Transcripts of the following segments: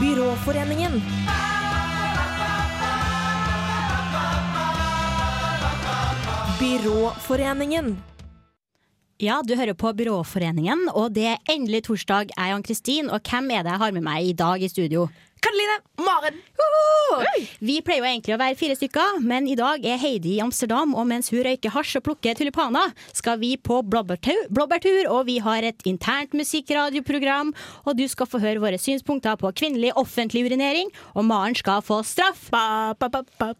Byråforeningen. Byråforeningen. Ja, du hører på Byråforeningen, og det er endelig torsdag. Jeg er Ann-Kristin, og hvem er det jeg har med meg i dag i studio? Karoline! Maren! Vi pleier jo egentlig å være fire stykker, men i dag er Heidi i Amsterdam, og mens hun røyker hasj og plukker tulipaner, skal vi på blåbærtur, og vi har et internt musikkradioprogram, og du skal få høre våre synspunkter på kvinnelig offentlig urinering, og Maren skal få straff. Ba, ba, ba.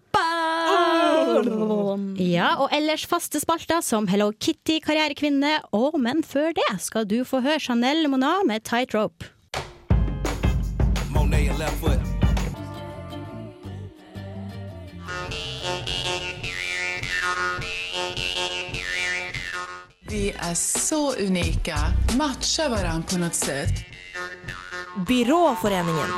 Ja, og ellers faste spalter som Hello Kitty, karrierekvinne, og men før det skal du få høre Chanel Mona med Tight Rope. Left foot. Vi er så unika, Matcher hverandre på noe sett. Byråforeningen.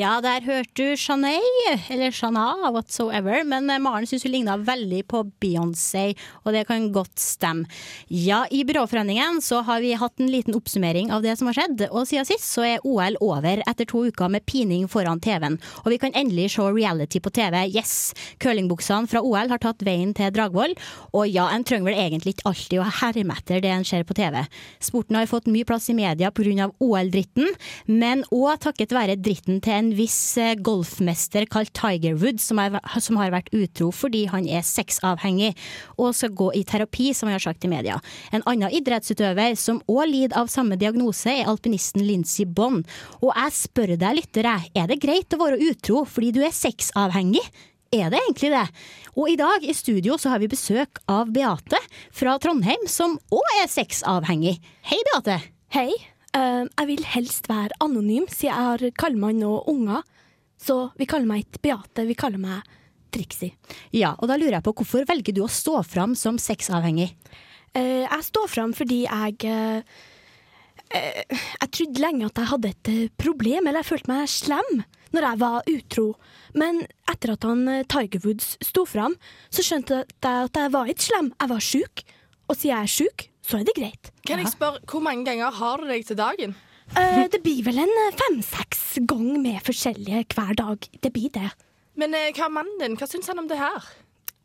Ja, der hørte du Chanel, eller Shana, whatsoever, men eh, Maren syns hun ligna veldig på Beyoncé, og det kan godt stemme. Ja, i Byråforeningen så har vi hatt en liten oppsummering av det som har skjedd, og siden sist så er OL over etter to uker med pining foran TV-en, og vi kan endelig se reality på TV. Yes! Curlingbuksene fra OL har tatt veien til Dragvoll, og ja, en trenger vel egentlig ikke alltid å herme etter det en ser på TV. Sporten har fått mye plass i media pga. OL-dritten, men òg takket være dritten til en viss eh, golfmester kalt Tiger Woods, som, er, som har vært utro fordi han er sexavhengig og skal gå i terapi, som han har sagt i media. En annen idrettsutøver som òg lider av samme diagnose, er alpinisten Lincy Bond. Og jeg spør deg, lyttere, er det greit å være utro fordi du er sexavhengig? Er det egentlig det? Og i dag i studio så har vi besøk av Beate fra Trondheim, som òg er sexavhengig. Hei, Beate. Hei. Eh, jeg vil helst være anonym, siden jeg har kallmann og unger. Så vi kaller meg ikke Beate, vi kaller meg Trixie. Ja, og da lurer jeg på hvorfor velger du å stå fram som sexavhengig? Uh, jeg står fram fordi jeg uh, Jeg trodde lenge at jeg hadde et problem, eller jeg følte meg slem når jeg var utro. Men etter at han Tiger Woods sto fram, så skjønte jeg at jeg var ikke slem, jeg var sjuk. Og siden jeg er sjuk, så er det greit. Kan jeg spørre, Hvor mange ganger har du deg til dagen? Uh, det blir vel en eh, fem-seks ganger med forskjellige hver dag. Det blir det. Men uh, hva er mannen din? Hva syns han om det her?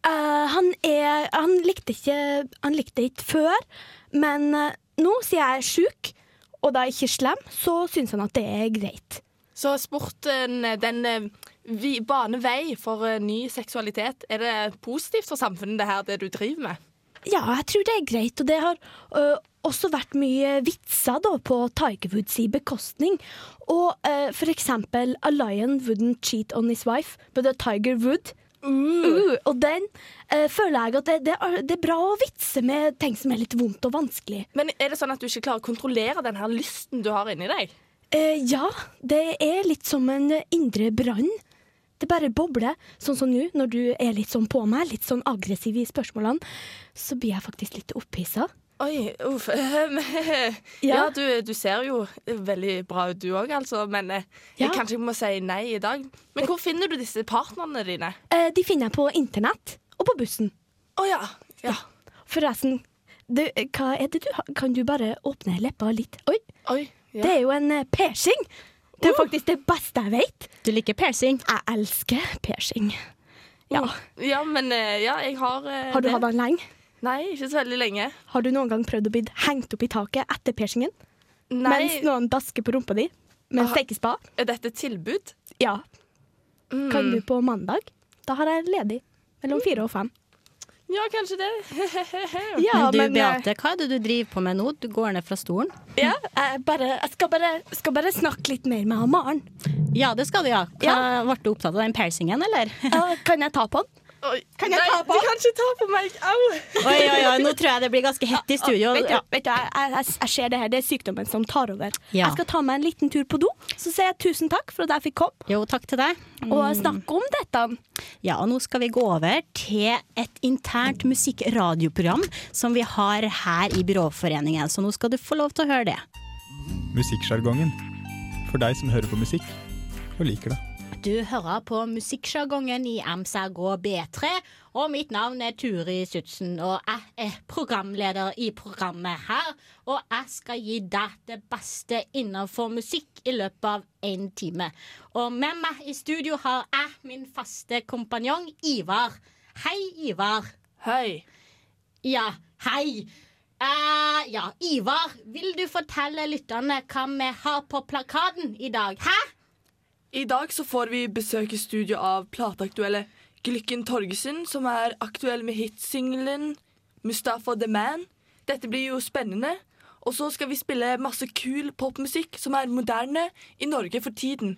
Uh, han er Han likte ikke Han likte ikke før, men nå, siden jeg er sjuk, og da ikke slem, så syns han at det er greit. Så sporten, den vi, baner vei for ny seksualitet. Er det positivt for samfunnet, det her, det du driver med? Ja, jeg tror det er greit, og det har ø, også vært mye vitser da, på Tiger Woods i bekostning. Og ø, for eksempel A lion wouldn't cheat on his wife, but a tiger would. Uh, og den ø, føler jeg at det, det, er, det er bra å vitse med ting som er litt vondt og vanskelig. Men er det sånn at du ikke klarer å kontrollere den her lysten du har inni deg? Eh, ja, det er litt som en indre brann. Det bare bobler, sånn som nå, når du er litt sånn på meg, litt sånn aggressiv i spørsmålene, så blir jeg faktisk litt opphissa. Oi, uff. ja, du, du ser jo veldig bra ut du òg, altså. Men eh, jeg Ja. kanskje må si nei i dag. Men hvor finner du disse partnerne dine? Eh, de finner jeg på internett og på bussen. Å ja. ja. Forresten, du, eh, hva er det du har? Kan du bare åpne leppa litt? Oi, Oi. Ja. det er jo en eh, piercing! Det er faktisk det beste jeg vet. Du liker piercing? Jeg elsker piercing. Ja. ja, men eh, ja, jeg har eh, Har du hatt den lenge? Nei, ikke så veldig lenge. Har du noen gang prøvd å bli hengt opp i taket etter piercingen? Nei, Mens noen dasker på rumpa di med stekespa? er dette et tilbud? Ja. Mm. Kan du på mandag? Da har jeg ledig. Mellom fire og fem. Ja, kanskje det. Ja, men du men, Beate, hva er det du driver på med nå? Du går ned fra stolen? Ja, jeg, bare, jeg skal, bare, skal bare snakke litt mer med Maren. Ja, det skal du, ja. Hva, Ble du opptatt av den piercingen, eller? Ja, kan jeg ta på den? Oi. Kan jeg Nei, ta på? Du kan ikke ta på meg! Au! Oi, oi, oi, nå tror jeg det blir ganske hett i studio. Vet du, Ja. vet du jeg, jeg, jeg ser det her, det er sykdommen som tar over. Ja. Jeg skal ta meg en liten tur på do, så sier jeg tusen takk for at jeg fikk komme Jo, takk til deg. og snakke om dette. Ja, og nå skal vi gå over til et internt musikkradioprogram som vi har her i Byråforeningen, så nå skal du få lov til å høre det. Musikksjargongen. For deg som hører på musikk og liker det. Du hører på musikksjargongen i MSRG B3, og mitt navn er Turi Sutsen. Og jeg er programleder i programmet her, og jeg skal gi deg det beste innenfor musikk i løpet av én time. Og med meg i studio har jeg min faste kompanjong Ivar. Hei, Ivar. Hei. Ja, hei. Uh, ja, Ivar, vil du fortelle lytterne hva vi har på plakaten i dag? Hæ? I dag så får vi besøk i studio av plateaktuelle Glykken Torgesen, som er aktuell med hitsingelen Mustafa The Man. Dette blir jo spennende. Og så skal vi spille masse kul popmusikk som er moderne i Norge for tiden.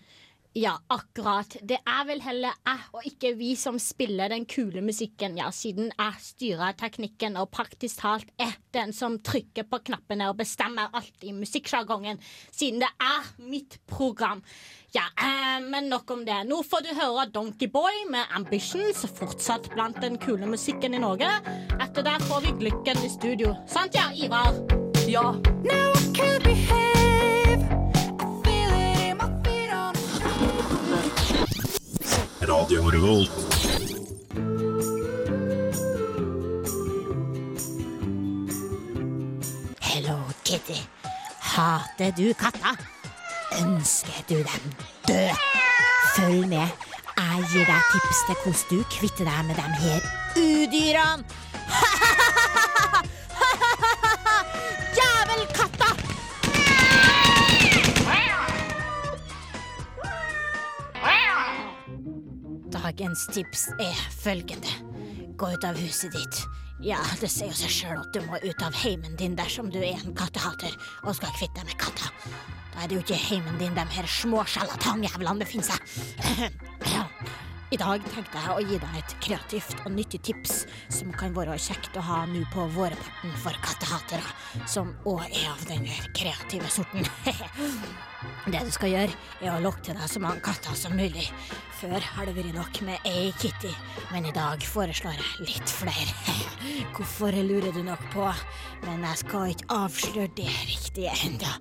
Ja, akkurat. Det er vel heller jeg og ikke vi som spiller den kule musikken, ja, siden jeg styrer teknikken og praktisk talt er den som trykker på knappene og bestemmer alt i musikksjargongen, siden det er mitt program. Ja, eh, men nok om det. Nå får du høre Donkey Boy med Ambitions, fortsatt blant den kule musikken i Norge. Etter det får vi Glykken i studio. Sant ja, Ivar? Ja. Now I can't behave. Radio Revolt. Hello, Kitty. Hater du katter? Ønsker du dem død? Følg med. Jeg gir deg tips til hvordan du kvitter deg med dem her udyrene. Dagens tips er følgende. Gå ut av huset ditt. Ja, det sier jo seg sjøl at du må ut av heimen din dersom du er en kattehater og skal kvitte deg med katta. Da er det jo ikke heimen din de her små sjarlatanjævlene befinner seg. I dag tenkte jeg å gi deg et kreativt og nyttig tips som kan være kjekt å ha nå på vårparten for kattehatere, som òg er av den kreative sorten. Det du skal gjøre, er å lokke til deg så mange katter som mulig. Før har det vært nok med ei kitty, men i dag foreslår jeg litt flere. Hvorfor lurer du nok på? Men jeg skal ikke avsløre det riktige enda.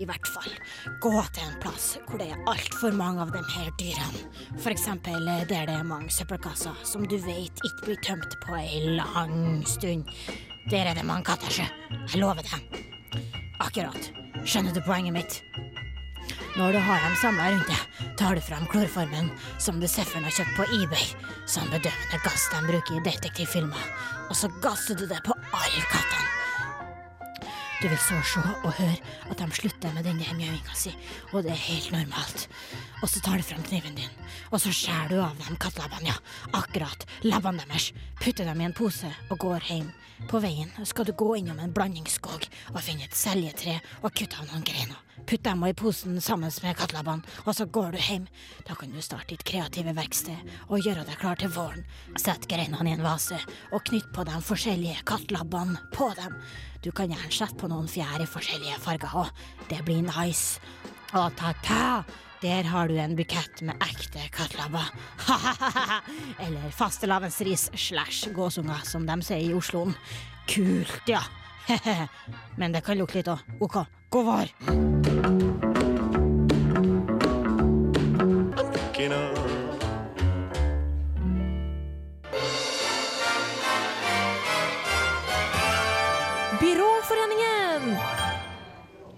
I hvert fall, gå til en plass hvor det er altfor mange av de her dyrene. For eksempel der det er mange søppelkasser som du vet ikke blir tømt på ei lang stund. Der er det mange katter, sjø. Jeg lover deg. Akkurat. Skjønner du poenget mitt? Når du har dem samla rundt deg, tar du fram klorformen som du Sefferen har kjøpt på eBay, som bedøvende gass de bruker i detektivfilmer, og så gasser du det på alle kattene. Du vil så se og høre at de slutter med den der mjauinga si, og det er helt normalt. Og så tar du fram kniven din, og så skjærer du av dem kattelabbene, ja, akkurat, labbene deres, putter dem i en pose og går hjem. På veien skal du gå innom en blandingsskog og finne et seljetre og kutte av noen greiner. Putt dem i posen sammen med kattelabbene, og så går du hjem. Da kan du starte ditt kreative verksted og gjøre deg klar til våren. Sett greinene i en vase og knytt på de forskjellige kattelabbene på dem. Du kan gjerne sette på noen fjær i forskjellige farger òg. Det blir nice. Og ta-ta! Der har du en bukett med ekte kattlabber. Eller fastelavnsris slash gåsunger, som de sier i Oslo. Kult, ja. Men det kan lukte litt òg. OK, gå vår.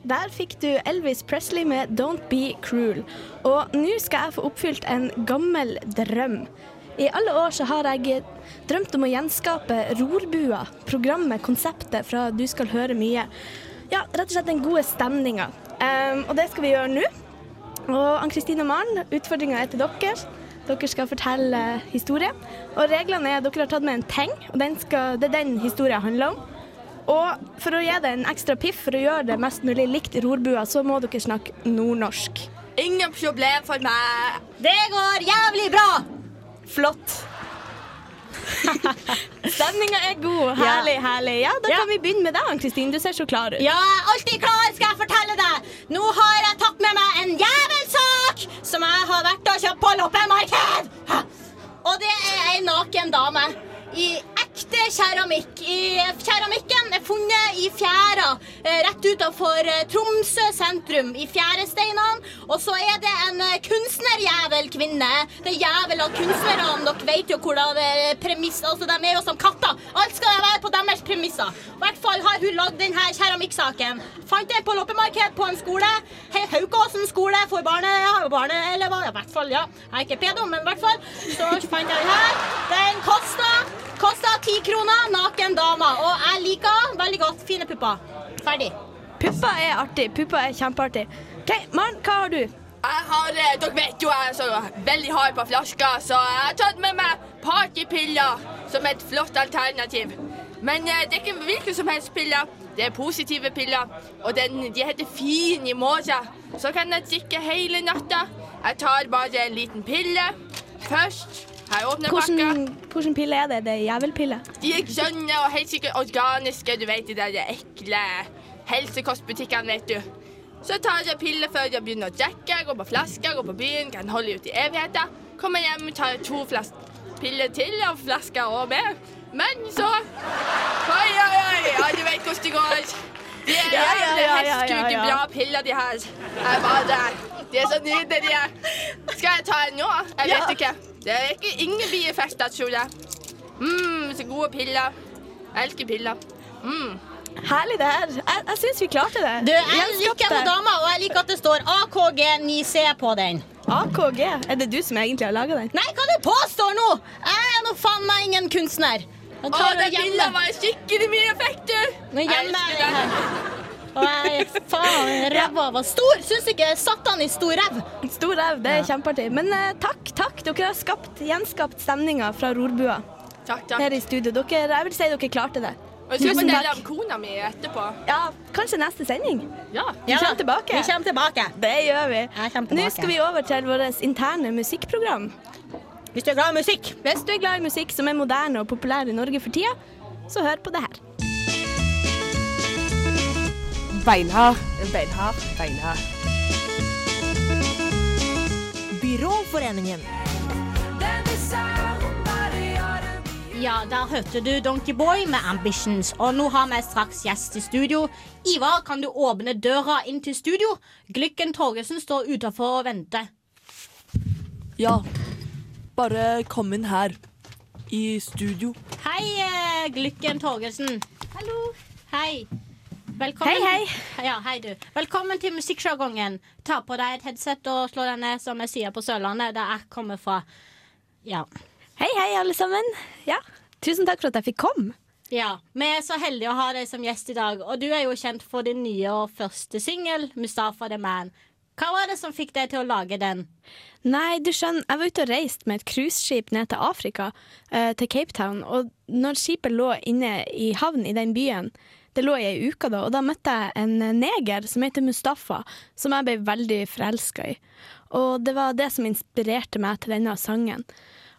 Der fikk du Elvis Presley med 'Don't Be Cruel'. Og nå skal jeg få oppfylt en gammel drøm. I alle år så har jeg drømt om å gjenskape Rorbua, programmet, konseptet fra Du skal høre mye. Ja, rett og slett den gode stemninga. Um, og det skal vi gjøre nå. Og Ann-Kristin og Maren, utfordringa er til dere. Dere skal fortelle historie. Og reglene er at dere har tatt med en ting, og skal, det er den historien handler om. Og for å gi det en ekstra piff, for å gjøre det mest mulig likt rorbua, så må dere snakke nordnorsk. Ingen problem for meg. Det går jævlig bra! Flott. Stemninga er god. Herlig, herlig. Ja, Da Ja. kan vi begynne med deg, Ann-Kristin. Du ser så klar ut. Ja, jeg er alltid klar, skal jeg fortelle deg. Nå har jeg tatt med meg en jævelsak som jeg har vært og kjøpt på loppemarked. Og det er ei naken dame i ekte keramikk. I keramikken er funnet i fjæra eh, rett utenfor eh, Tromsø sentrum, i Fjæresteinene. Og så er det en eh, kunstnerjævel kvinne. Det er jævel av kunstnerne. Dere vet jo hvordan det premiss Altså, de er jo som katter. Alt skal være på deres premisser. I hvert fall har hun lagd denne keramikksaken. Fant den på loppemarked på en skole. Haukåsen skole for barne... barneelever. I hvert fall, ja. Jeg er ikke pedo, men i hvert fall. Så fant jeg den her. Den kosta Kosta ti kroner, naken dame. Og jeg liker veldig godt fine pupper. Ferdig. Pupper er artig. Pupper er kjempeartig. OK, Maren, hva har du? Jeg har, eh, Dere vet jo jeg er så veldig hard på flasker, så jeg har tatt med meg partypiller som et flott alternativ. Men eh, det er ikke hvilke som helst piller. Det er positive piller, og den, de heter Fin i morgen. Så kan jeg drikke hele natta. Jeg tar bare en liten pille først. Her åpner. Hvordan, hvordan pille er det? Det er jævelpille. De er grønne og helt sikkert organiske. Du vet de der ekle helsekostbutikkene, vet du. Så tar jeg piller før jeg begynner å drikke. Går på flasker, går på byen, kan holde ut i evigheter. Kommer hjem, tar to flas piller til og flasker og mer. Men så Oi, oi, oi! Ja, du vet hvordan det går. De er Ja, ja, jævlig ja, ja, ja, ja. bra piller, de her. Jeg bare De er så nydelige. Skal jeg ta en nå? Jeg vet Ja. ikke. Det er ikke ingen bieffekter, tror jeg. mm, så gode piller. Jeg elsker piller. Mm. Herlig, det her. Jeg, jeg syns vi klarte det. Du, jeg liker den dama, og jeg liker at det står AKG 9C på den. AKG. Er det du som egentlig har laga den? Nei, hva du påstår nå? Jeg er nå faen meg ingen kunstner. Å, den og var skikkelig mye effekter. Nå gjemmer jeg den. her. Og jeg, faen, ræva var stor. Syns ikke Satan han i stor ræv. Stor ræv, det er kjempeartig. Men eh, takk, takk. Dere har skapt, gjenskapt stemninga fra rorbua Takk, takk. her i studio. Dere, jeg vil si dere klarte det. Og jeg skal fortelle om kona mi etterpå. Ja, kanskje neste sending. Ja. Vi kommer tilbake. Vi kommer tilbake. Det gjør vi. Nå skal vi over til vårt interne musikkprogram. Hvis du er glad i musikk. Hvis du er glad i musikk som er moderne og populær i Norge for tida, så hør på det her. Beinhard. Beinhard. Beinhard. Byråforeningen. Ja, der hørte du Donkey Boy med Ambitions. Og nå har vi straks gjest i studio. Ivar, kan du åpne døra inn til studio? Glykken Torgersen står utafor og venter. ja. Bare kom inn her. I studio. Hei, eh, Glykken Torgersen. Hallo. Hei. Velkommen. Hei, hei. Ja, hei du. Velkommen til musikksjargongen. Ta på deg et headset og slå deg ned, som jeg sier på Sørlandet, der jeg kommer fra. Ja. Hei, hei, alle sammen. Ja, Tusen takk for at jeg fikk komme. Ja, Vi er så heldige å ha deg som gjest i dag. Og du er jo kjent for din nye og første singel, 'Mustafa the Man'. Hva var det som fikk deg til å lage den? Nei, du skjønner, jeg var ute og reiste med et cruiseskip ned til Afrika, uh, til Cape Town. Og når skipet lå inne i havn i den byen, det lå i ei uke da, og da møtte jeg en neger som heter Mustafa, som jeg ble veldig forelska i. Og det var det som inspirerte meg til denne sangen.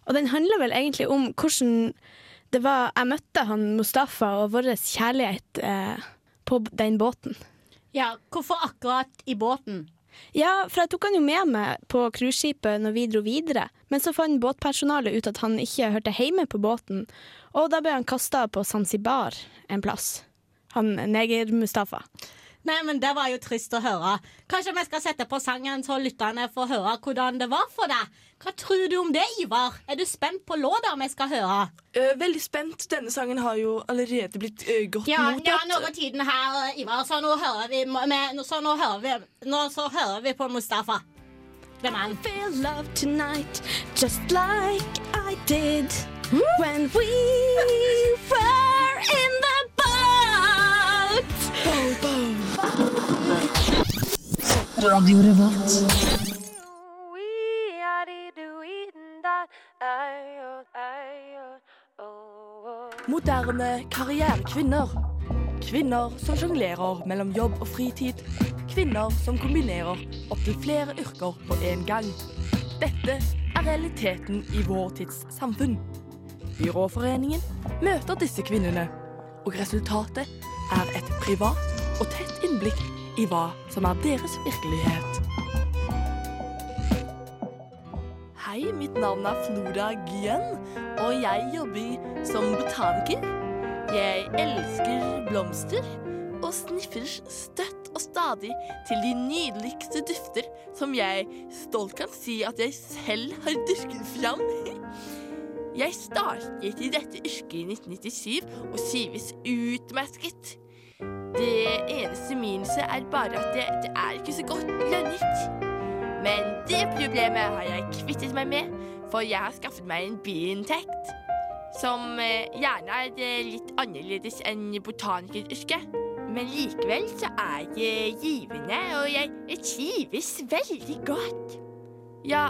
Og den handler vel egentlig om hvordan det var Jeg møtte han Mustafa og vår kjærlighet eh, på den båten. Ja, Hvorfor akkurat i båten? Ja, for jeg tok han jo med meg på cruiseskipet når vi dro videre. Men så fant båtpersonalet ut at han ikke hørte hjemme på båten, og da ble han kasta på Zanzibar en plass. Han neger-Mustafa. Nei, men Det var jo trist å høre. Kanskje vi skal sette på sangen så lytterne får høre hvordan det var for deg? Hva tror du om det, Ivar? Er du spent på låta vi skal høre? Uh, veldig spent. Denne sangen har jo allerede blitt uh, godt Ja, mottatt. ja nå går tiden her, Ivar, så nå hører vi, med, så nå hører vi, nå så hører vi på Mustafa. The man. Feel love tonight, just like I did when we were in the boat. Moderne karrierekvinner. Kvinner som sjonglerer mellom jobb og fritid. Kvinner som kombinerer opptil flere yrker på én gang. Dette er realiteten i vår tids samfunn. Byråforeningen møter disse kvinnene, og resultatet er et privat og tett innblikk i hva som er deres virkelighet. Hei, mitt navn er Flora Gyen, og jeg jobber som botaniker. Jeg elsker blomster, og sniffer støtt og stadig til de nydeligste dufter som jeg stolt kan si at jeg selv har dyrket fram. Jeg startet i dette yrket i 1997 og trives utmerket. Det eneste minuset er bare at det, det er ikke så godt lønnet. Men det problemet har jeg kvittet meg med, for jeg har skaffet meg en biinntekt. Som eh, gjerne er eh, litt annerledes enn botanikeryrket. Men likevel så er det givende, og jeg, jeg trives veldig godt. Ja,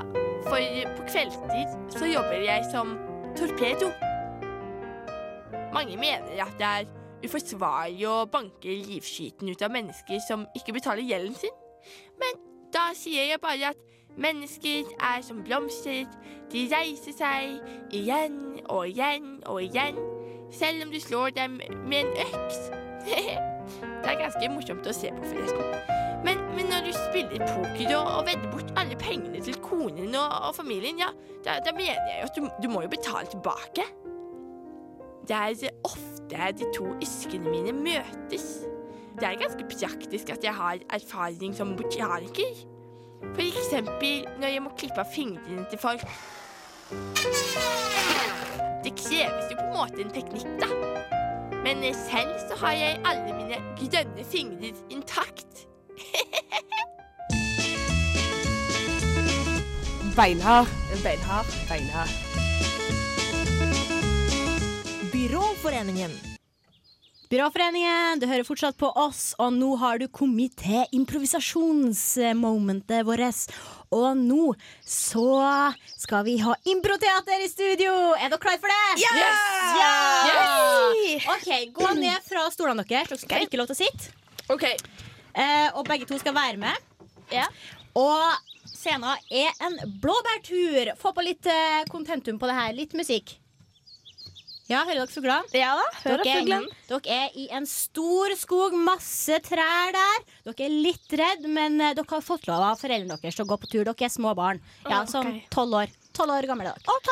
for på kveldstid så jobber jeg som torpedo. Mange mener at det er uforsvarlig å banke livskiten ut av mennesker som ikke betaler gjelden sin. Men da sier jeg bare at mennesker er som blomster. De reiser seg igjen og igjen og igjen, selv om du slår dem med en øks. det er ganske morsomt å se på, forresten. Men, men når du spiller poker og, og vedder bort alle pengene til konen og, og familien, ja, da, da mener jeg at du, du må jo betale tilbake. Det er ofte de to yrkene mine møtes. Det er ganske praktisk at jeg har erfaring som botaniker. For eksempel når jeg må klippe av fingrene til folk. Det kreves jo på en måte en teknikk, da. Men selv så har jeg alle mine grønne fingre intakt. Beinhard. Beinhard. Beinhard. Byråforeningen. Byråforeningen, du hører fortsatt på oss, og nå har du kommet til improvisasjonsmomentet vårt. Og nå så skal vi ha improteater i studio! Er dere klare for det? Yes! Ja! OK, gå ned fra stolene deres. Dere skal ikke lov til å sitte. OK. Eh, og begge to skal være med. Og scenen er en blåbærtur. Få på litt eh, kontentum på det her. Litt musikk. Ja, hører dere fuglene? Ja da, hører Dere, fuglene. dere er i en stor skog, masse trær der. Dere er litt redd, men eh, dere har fått lov av foreldrene deres til å gå på tur. Dere er små barn. Ja, Å, Sånn ok. tolv år. Tolv år gamle er dere. OK.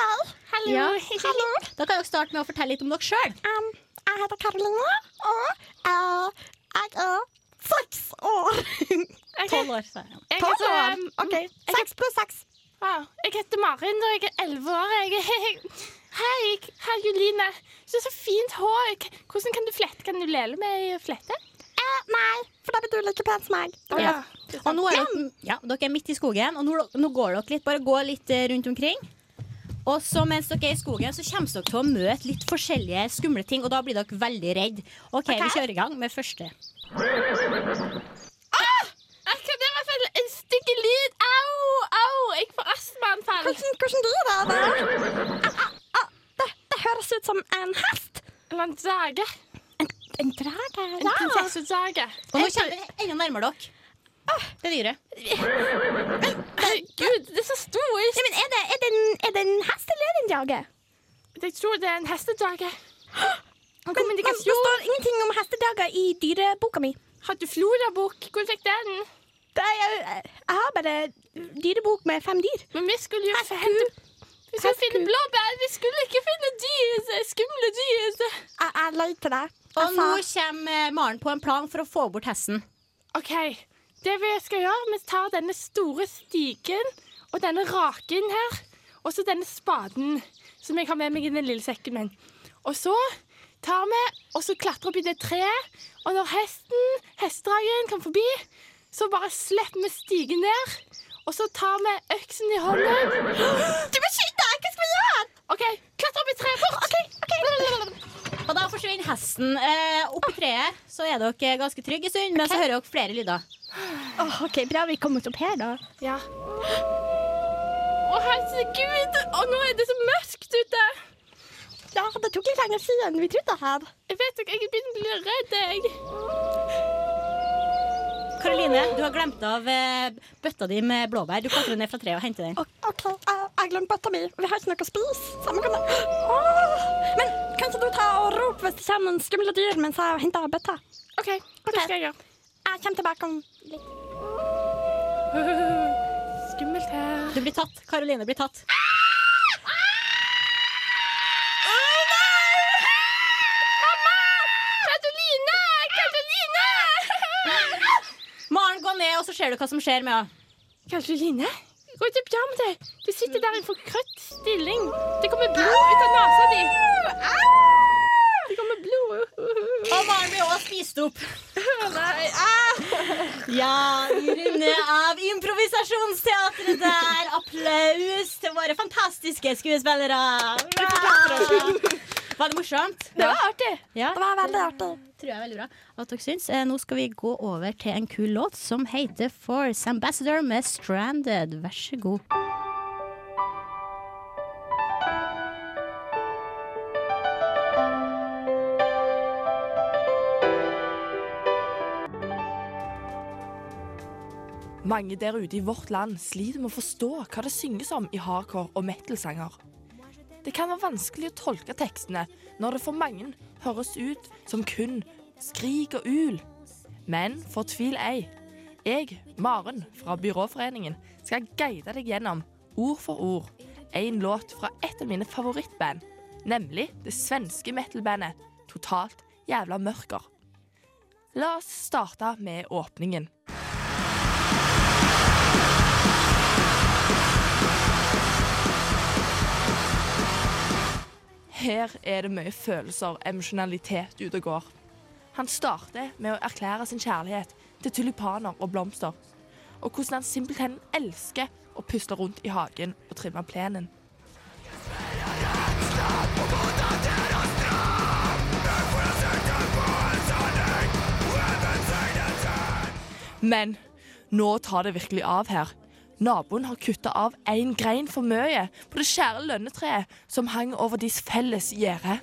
Hallo. Ja. Hallo. Da kan dere starte med å fortelle litt om dere sjøl. Um, jeg heter Karoline, og uh, jeg er seks år. Tolv år, sa jeg. Tolv år. um, OK. Seks pluss seks. jeg heter Marin, og jeg er elleve år. Jeg, hei, herr Juline. Så, så fint hår. Hvordan kan du flette? Kan du lele med flette? Eh, nei, for da blir du like pen som meg. Ja. Og nå er dere, ja, dere er midt i skogen, og nå, nå går dere litt. Bare gå litt eh, rundt omkring. Og så mens dere er i skogen, så kommer dere til å møte litt forskjellige skumle ting, og da blir dere veldig redd. OK, vi kjører i gang med første. Ah, hva det var for en- en stygg lyd? Au, au! Jeg får astmaanfall. Hvordan, hvordan dyr er det? Ah, ah, ah, det? Det høres ut som en hest. Eller en drage. En drage? En Ja. prinsessedrage. Og nå kommer vi enda nærmere dere. Det dyret. Herregud, det er så stort. Ja, men er det, er, det en, er det en hest eller er det en drage? Jeg tror det er en hestedrage. Men, Kom, men det står ingenting om hestedrager i dyreboka mi. Har du Flora-bok? Hvor fikk den? Det er, jeg har bare dyrebok med fem dyr. Men vi skulle jo hente Vi skulle Hestku. finne blåbær. Vi skulle ikke finne dyr. Skumle dyr. Jeg, jeg løy til deg. Og nå kommer Maren på en plan for å få bort hesten. OK. Det vi skal gjøre, vi tar denne store stigen og denne raken her, og så denne spaden som jeg har med meg i den lille sekken min. Og så tar vi og så klatrer opp i det treet, og når hesten, hestedragen, kommer forbi, så bare slipper vi stigen ned, og så tar vi øksen i hånden. Du må skyte! Hva skal vi gjøre? OK, klatre opp i treet fort! Og da forsvinner hesten. Eh, opp i treet så er dere ganske trygge en stund, men så hører dere flere lyder. Åh, ok, Bra vi kom opp her, da. Ja. Å, herregud! Og nå er det så mørkt ute. Ja, Det tok litt lenger tid enn vi trodde her. Jeg vet ikke, jeg begynner å bli redd. Jeg. Karoline, du har glemt av eh, bøtta di med blåbær. Du klatrer ned fra treet og henter den. OK, jeg, jeg glemte bøtta mi. Vi har ikke noe å spise. Samme kan Men kan ikke du ta og rope hvis det kommer noen skumle dyr mens jeg henter bøtta? OK, det skal jeg gjøre? Jeg kommer tilbake om litt. Skummelt her. Du blir tatt. Karoline blir tatt. Karoline! Karoline! ned, og så ser du hva som skjer med henne. Kanskje Line? Gå ut og med deg. Du sitter der i en forkrøtt stilling. Det kommer blod ut av nesa di. Det kommer blod. Og Maren blir også spist opp. Nei, Ja, vi runder av improvisasjonsteatret der. Applaus til våre fantastiske skuespillere. Var det morsomt? Det var artig. Ja, Det var veldig artig. Tror jeg er veldig bra at dere syns. Eh, Nå skal vi gå over til en kul låt som heter Force Ambassador med Stranded. Vær så god. Mange der ute i vårt land sliter med å forstå hva det synges om i hardcore og metal-sanger. Det kan være vanskelig å tolke tekstene når det for mange høres ut som kun skrik og ul. Men fortvil ei. Jeg, Maren fra Byråforeningen, skal guide deg gjennom, ord for ord, en låt fra et av mine favorittband, nemlig det svenske metal-bandet Totalt Jævla Mørker. La oss starte med åpningen. Her er det mye følelser, emosjonalitet ute og går. Han starter med å erklære sin kjærlighet til tulipaner og blomster, og hvordan han simpelthen elsker å pusle rundt i hagen og trimme plenen. Men nå tar det virkelig av her. Naboen har kutta av én grein for mye på det skjære lønnetreet som hang over deres felles gjerde.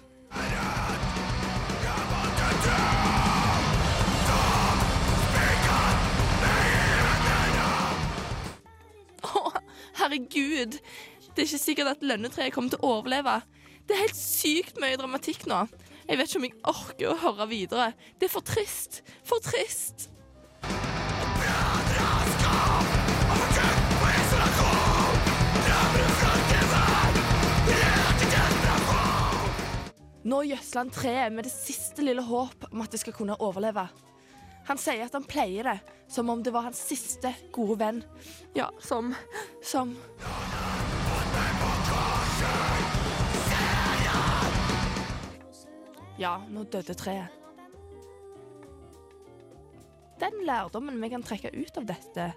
Å, herregud. Det er ikke sikkert at lønnetreet kommer til å overleve. Det er helt sykt mye dramatikk nå. Jeg vet ikke om jeg orker å høre videre. Det er for trist. For trist. Nå gjødsler han treet med det siste lille håp om at det skal kunne overleve. Han sier at han pleier det som om det var hans siste gode venn. Ja, som Som Ja, nå døde treet. Den lærdommen vi kan trekke ut av dette,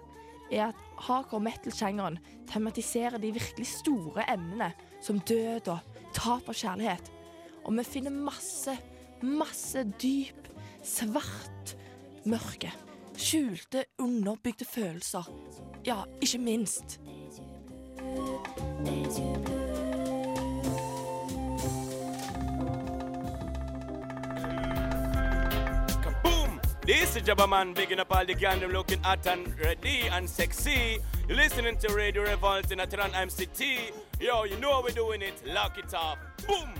er at hardcore metal-sjangeren tematiserer de virkelig store emnene, som død og tap av kjærlighet. Og vi finner masse, masse dyp, svart mørke. Skjulte, underbygde følelser. Ja, ikke minst. This is Jabba Man, bigging up all the gang, them looking hot and ready and sexy. You're listening to Radio Revolt in Atran MCT. Yo, you know how we're doing it. Lock it up. Boom!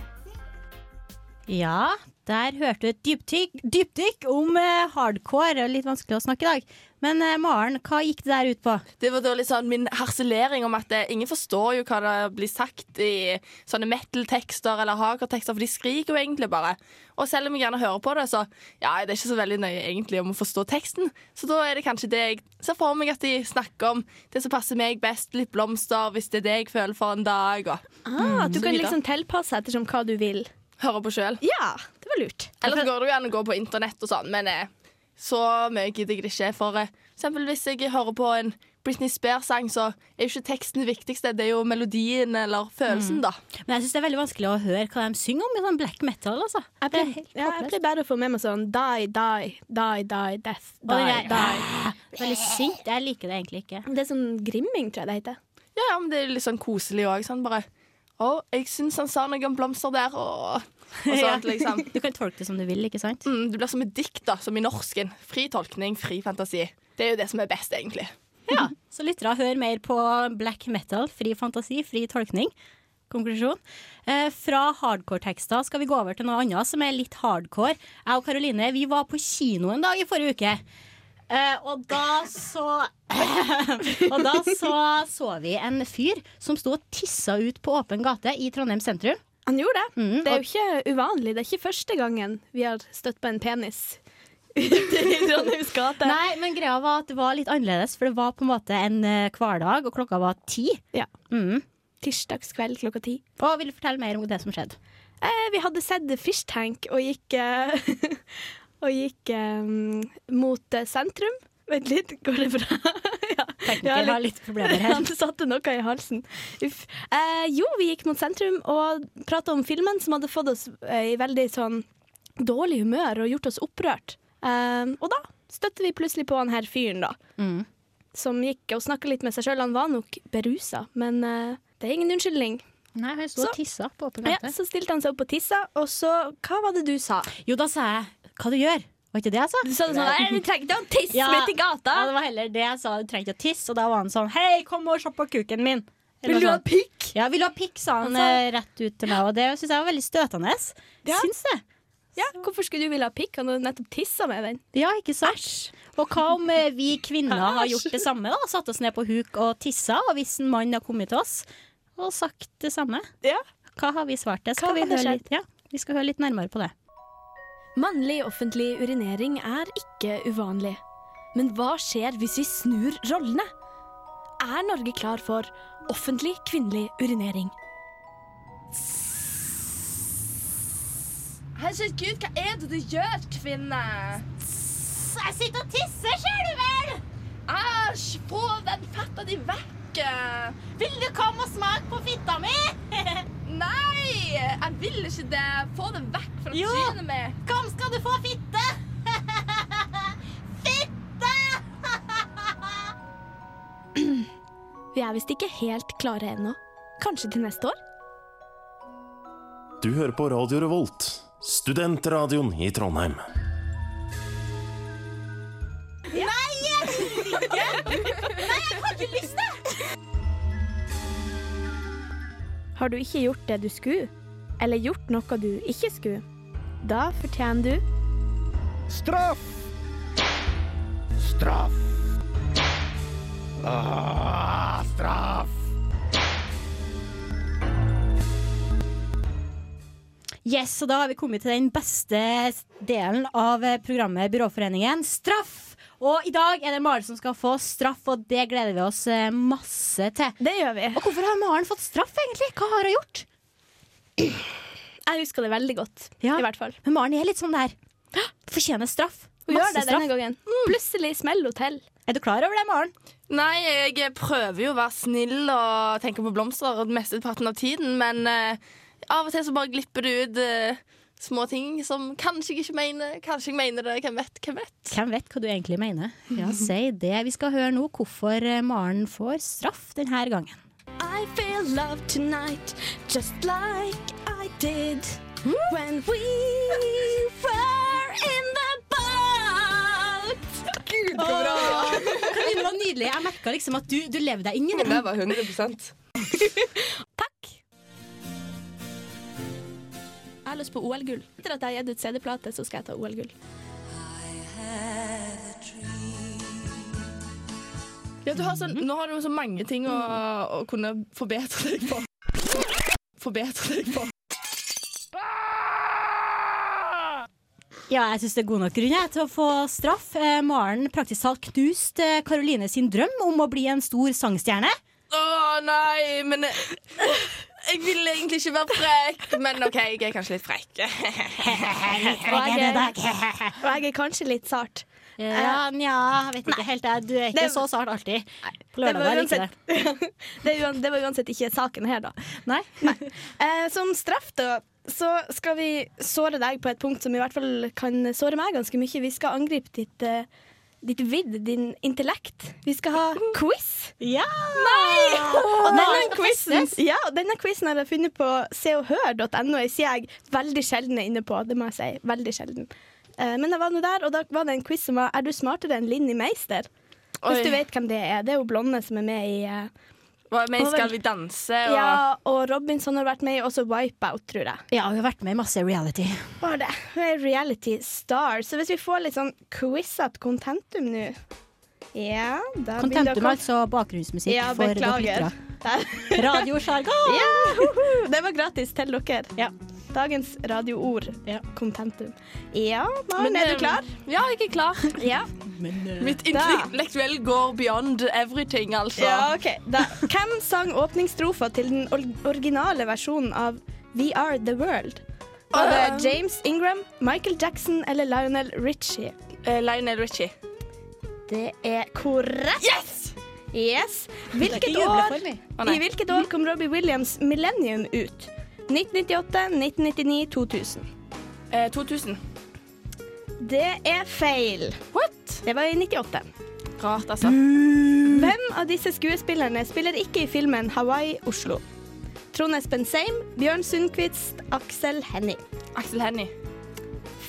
Ja, der hørte du et dypdykk, dypdykk om eh, hardcore. Litt vanskelig å snakke i dag. Men eh, Maren, hva gikk det der ut på? Det var da litt sånn min harselering om at eh, ingen forstår jo hva det blir sagt i sånne metal-tekster eller hardcore-tekster, for de skriker jo egentlig bare. Og selv om jeg gjerne hører på det, så ja, det er ikke så veldig nøye egentlig om å forstå teksten. Så da er det kanskje det jeg ser for meg at de snakker om. Det som passer meg best, litt blomster, hvis det er det jeg føler for en dag. Og Ah, at du kan videre. liksom tilpasse ettersom hva du vil. Høre på sjøl. Ja, det var lurt. Eller så går det jo an å gå på internett og sånn, men eh, så mye gidder jeg ikke. For eh, eksempel hvis jeg hører på en Britney Spears-sang, så er jo ikke teksten det viktigste, det er jo melodien eller følelsen, da. Men jeg syns det er veldig vanskelig å høre hva de synger om i sånn black metal. Altså. Jeg blir, ja, jeg blir bedre å få med meg sånn die, die, die, die, death, die, det die. Veldig sint. Jeg liker det egentlig ikke. Det er sånn grimming, tror jeg det heter. Ja, ja, men det er litt sånn koselig òg. Sånn bare Å, jeg syns han sa noe om blomster der, og, og sånt, liksom. Du kan tolke det som du vil, ikke sant? Mm, det blir som et dikt, da, som i norsken. Fri tolkning, fri fantasi. Det er jo det som er best, egentlig. Ja, Så lyttere, hør mer på black metal. Fri fantasi, fri tolkning. Konklusjon. Eh, fra hardcore-tekster skal vi gå over til noe annet som er litt hardcore. Jeg og Karoline vi var på kino en dag i forrige uke. Eh, og da så Og da så, så vi en fyr som sto og tissa ut på åpen gate i Trondheim sentrum. Han gjorde det. Mm, det er jo ikke uvanlig. Det er ikke første gangen vi har støtt på en penis. Nei, men greia var at det var litt annerledes, for det var på en måte en eh, hverdag, og klokka var ti. Ja. Mm. Tirsdagskveld klokka ti. Og vil du fortelle mer om det som skjedde? Eh, vi hadde sett Fish Tank og gikk, eh, og gikk um, mot eh, sentrum. Vent litt, går det bra? ja. Tekniker har litt problemer her. Han satte noe i halsen. Uff. Eh, jo, vi gikk mot sentrum og prata om filmen som hadde fått oss eh, i veldig sånn dårlig humør og gjort oss opprørt. Eh, og da støtte vi plutselig på han her fyren, da. Mm. Som gikk og snakka litt med seg sjøl. Han var nok berusa, men det er ingen unnskyldning. Nei, han sto og tissa på åpen Ja, så stilte han seg opp og tissa, og så Hva var det du sa? Jo, da sa jeg hva du gjør. Var ikke det jeg sa? Du sa det sånn du trenger ikke å tisse Ja. midt i gata. Ja, det var heller det jeg sa. Du trengte ikke å tisse. Og da var han sånn Hei, kom og se på kuken min. Eller Vil du sånn. ha pikk? Ja, vil du ha pikk, sa han Han sa- eh, rett ut til meg. Og det syns jeg var veldig støtende. Ja. Syns det. Ja, Hvorfor skulle du ville ha pikk? Han hadde nettopp tissa med den. Ja, ikke sant? Og hva om eh, vi kvinner har gjort det samme? da Satt oss ned på huk og tissa, og hvis en mann har kommet til oss og sagt det samme, Ja. hva har vi svart det? Skal vi, høre litt, ja, vi skal høre litt nærmere på det. Mannlig offentlig urinering er ikke uvanlig. Men hva skjer hvis vi snur rollene? Er Norge klar for offentlig kvinnelig urinering? Herregud, hva er det du gjør, kvinne? Jeg sitter og tisser, ser du vel! Æsj, få den fetta di vekk. Vil du komme og smake på fitta mi? Nei, jeg vil ikke det. Få det vekk fra Jo. trynet mitt. Kom, skal du få fitte! fitte! Vi er visst ikke helt klare ennå. Kanskje til neste år? Du hører på Radio Revolt, studentradioen i Trondheim. Har du ikke gjort det du skulle, eller gjort noe du ikke skulle, da fortjener du Straff! Straff! Ah, straff! Yes, og da har vi kommet til den beste delen av programmet Byråforeningen, straff! Og i dag er det Maren som skal få straff, og det gleder vi oss eh, masse til. Det gjør vi. Og hvorfor har Maren fått straff, egentlig? Hva har hun gjort? Jeg husker det veldig godt, Ja. i hvert fall. Men Maren er litt sånn der. Fortjener straff. Hun gjør det straff. denne gangen. Plutselig smeller hun til. Er du klar over det, Maren? Nei, jeg prøver jo å være snill og tenke på blomster mesteparten av tiden, men uh, av og til så bare glipper det ut eh, små ting som kanskje jeg ikke mener. Kanskje jeg mener det. Hvem vet? Hvem vet? Hvem vet hva du egentlig mener? Ja, si det. Vi skal høre nå hvorfor eh, Maren får straff denne gangen. I feel love tonight, just like I did when we were in the boat. Gud, så bra! Det var nydelig. Jeg merka liksom at du, du levde deg inn i det. Det var 100 Jeg har lyst på OL-gull. Etter at jeg har gitt ut CD-plate, så skal jeg ta OL-gull. Ja, du har sånn, nå har du så mange ting å, å kunne forbedre deg på. Forbedre deg på. Ja, jeg syns det er god nok grunn til å få straff. Eh, Maren praktisk talt knuste eh, Karoline sin drøm om å bli en stor sangstjerne. Å nei, men jeg, vil egentlig ikke være frekk. Men OK, jeg er kanskje litt frekk. Og jeg er, og jeg er kanskje litt sart. Ja, nja, jeg vet ikke helt. det Du er ikke Det- så sart alltid. På Det var, lørdag liker det. det, det var uansett ikke saken her, da. Nei? Eh, som straff, da, så skal vi såre deg på et punkt som i hvert fall kan såre meg ganske mye. Vi skal angripe ditt, eh, ditt vidd, din intellekt. Vi skal ha quiz. Ja! Og denne quizen, ja, denne quizen har jeg funnet på seoghør.no. Jeg sier jeg veldig sjelden er inne på, det må jeg si. Veldig sjelden. Eh, Men jeg var nå der, og da var det en quiz som var Er du smartere enn Linni Meister? Hvis Oi. du vet hvem det er. Det er jo blonde som er med i eh, Hva med Skal vi danse? Og... Ja, og Robinson har vært med i også Wipeout, tror jeg. Ja, hun har vært med i masse reality. Var det. Hun er reality star. Så hvis vi får litt sånn quizete contentum nå Ja, da Contentum, altså bakgrunnsmusikk Ja, for våre lyttere. Der. Radiosjargon! Ja, det var gratis til dere. Ja. Dagens radioord. Contentum. Ja, men, Men, er eh, du klar? Ja, jeg er klar. Ja. Mitt intellektuell går beyond everything, altså. Ja, ok. Da, hvem sang åpningsstrofa til den originale versjonen av We Are The World? Var Uh. det James Ingram, Michael Jackson eller Lionel Richie? Uh, Lionel Richie. Det er korrekt. Yes! Yes. Hvilket år. I hvilket år kom Robbie Williams' Millennium ut? 1998, 1999, 2000. Eh, 2000. Det er feil. What? Det var i 98. Rart, altså. Hvem av disse skuespillerne spiller ikke i filmen Hawaii Oslo? Trond Espen Seim, Bjørn Sundquist, Aksel Hennie. Aksel Hennie.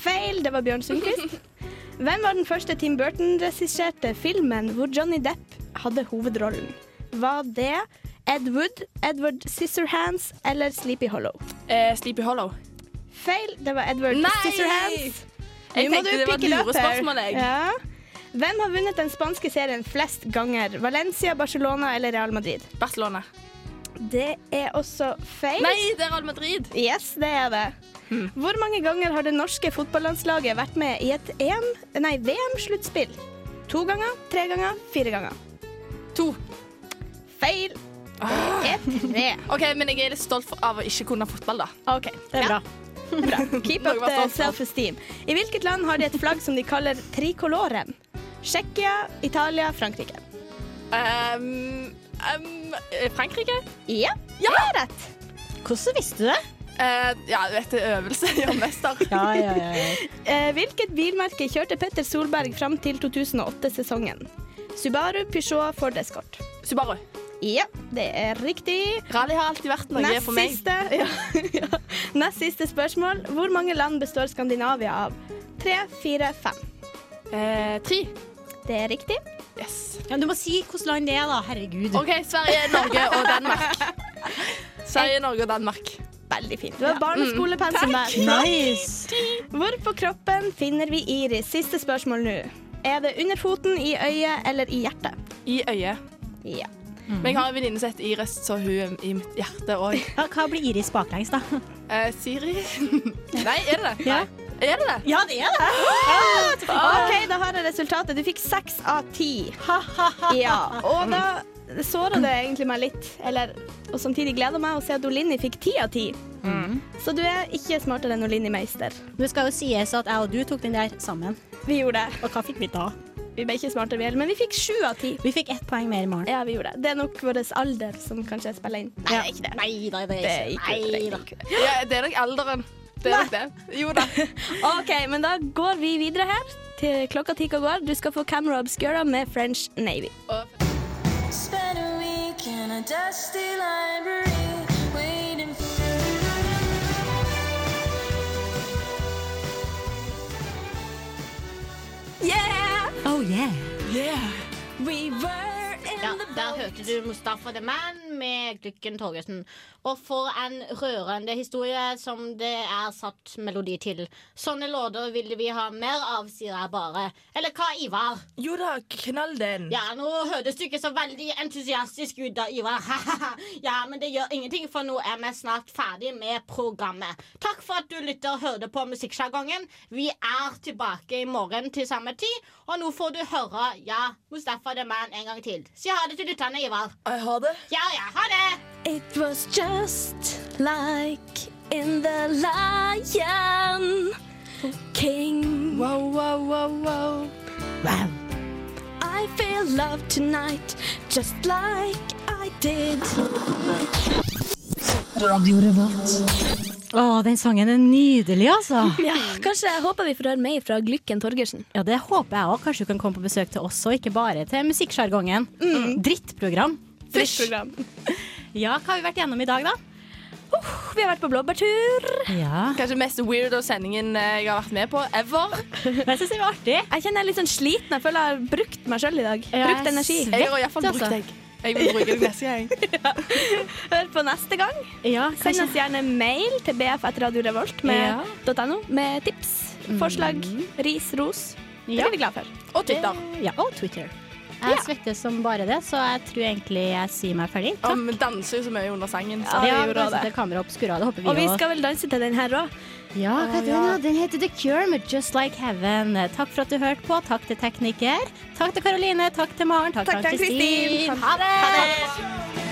Feil, det var Bjørn Sundquist. Hvem var den første Tim Burton-regisserte filmen hvor Johnny Depp hadde hovedrollen? Var det Ed Wood, Edward Scissorhands eller Sleepy Hollow? Eh, Sleepy Hollow. Feil, det var Edward Nei! Scissorhands. Jeg Nå tenkte det var et lurespørsmål, jeg. Ja. Hvem har vunnet den spanske serien flest ganger? Valencia, Barcelona eller Real Madrid? Barcelona. Det er også feil. Nei, det er Real Madrid. Yes, det er det. Hvor mange ganger har det norske fotballandslaget vært med i et VM-sluttspill? To ganger, tre ganger, fire ganger? To. Feil. Det er tre. OK, men jeg er litt stolt av å ikke kunne fotball, da. OK, Det er bra. bra. Keep up the self-esteem. I hvilket land har de et flagg som de kaller tricoloren? Tsjekkia, Italia, Frankrike. Um, um, Frankrike? Ja, det er rett. Hvordan visste du det? Uh, ja, du vet det er øvelse gjør mester. Ja, ja, ja. uh, hvilket bilmerke kjørte Petter Solberg fram til 2008-sesongen? Subaru, Peugeot, Ford Escort. Subaru. Ja, det er riktig. Rally har alltid vært noe Nest for meg. siste, ja, ja. Nest siste spørsmål. Hvor mange land består Skandinavia av? Tre, fire, fem. Eh, tre. Det er riktig. Yes. ja du må si hvilket land det er, da. Herregud. OK, Sverige, Norge og Danmark. Sverige, Norge og Danmark. Veldig fint. Du har ja. barneskolepensum der. Nice. Hvor på kroppen finner vi iris? Siste spørsmål nå. Er det under foten, i øyet eller i hjertet? I øyet. Ja. Men jeg har en venninne som heter Iris, så hun er i mitt hjerte òg. Ja, hva blir Iris baklengs, da? Eh, Siri? Nei, er det det? Ja. Er det det? Ja, det er det. OK, da har jeg resultatet. Du fikk seks av ti. Ja, og da såra det egentlig meg litt. Eller, og samtidig gleder meg å se at Olinni fikk ti av ti. Så du er ikke smartere enn Olinni Meister. Det skal jo sies at jeg og du tok den der sammen. Vi gjorde det. Og hva fikk vi da? Vi ble ikke smartere, vi heller, men vi fikk sju av ti. Vi fikk ett poeng mer i morgen. Ja, vi gjorde det. Det er nok vår alder som kanskje spiller inn. Nei, ikke det. Nei nei, det Det er ikke det. Er ikke det. Ja, det er nok alderen. Det er nok det. Jo da. OK, men da går vi videre her. Til klokka ti og går. Du skal få Camera Obscura med French Navy. Spent a week in a dusty library Oh yeah. We were Ja, der hørte du Mustafa The Man med Glykken Torgersen. Og for en rørende historie som det er satt melodi til. Sånne låter ville vi ha mer av, sier jeg bare. Eller hva, Ivar? Jo da, knall den. Ja, nå hørtes du ikke så veldig entusiastisk ut da, Ivar. ja, men det gjør ingenting, for nå er vi snart ferdig med programmet. Takk for at du lytter og hørte på Musikksjargongen. Vi er tilbake i morgen til samme tid, og nå får du høre Ja, Mustafa The Man en gang til. Si ha det til lytterne, Ivar. Jeg har det. Ja, ja, ha det! It was just like in the Lion King. Wow, wow, wow, wow. I feel love tonight, just like I did. Å, den sangen er nydelig, altså. Ja, kanskje jeg håper vi får høre mer fra Glykken Torgersen. Ja, det håper jeg òg. Kanskje du kan komme på besøk til oss, og ikke bare til Musikksjargongen. Drittprogram. Drittprogram. Ja, hva har vi vært gjennom i dag, da? Vi har vært på blåbærtur. Ja. Kanskje mest weirdo sendingen eh, jeg har vært med på ever. Jeg syns det var artig. Jeg kjenner jeg er litt sånn sliten. Jeg føler jeg har brukt meg sjøl i dag. Ja, Brukt energi. Jeg har iallfall altså. brukt deg. Jeg vil bruke det neste gang. Hør på neste gang. Ja, Send oss gjerne mail til bf1radiorevolt med, Ja. .no med tips, forslag, ris, ros. Det Ja. blir vi glad for. Og Twitter. Ja, og Twitter. Jeg svetter som bare det, så jeg tror egentlig jeg sier meg ferdig. Takk. vi danser jo så mye under sangen. Så Ja, ja danse det. Kamera opp, skurra, det håper vi Og vi skal vel danse til den her òg. Ja, hva heter den? Den heter The Cure med Just Like Heaven. Takk for at du hørte på. Takk til tekniker. Takk til Karoline. Takk til Maren. Takk, Takk til Kristin. Ha Kristin. Ha det!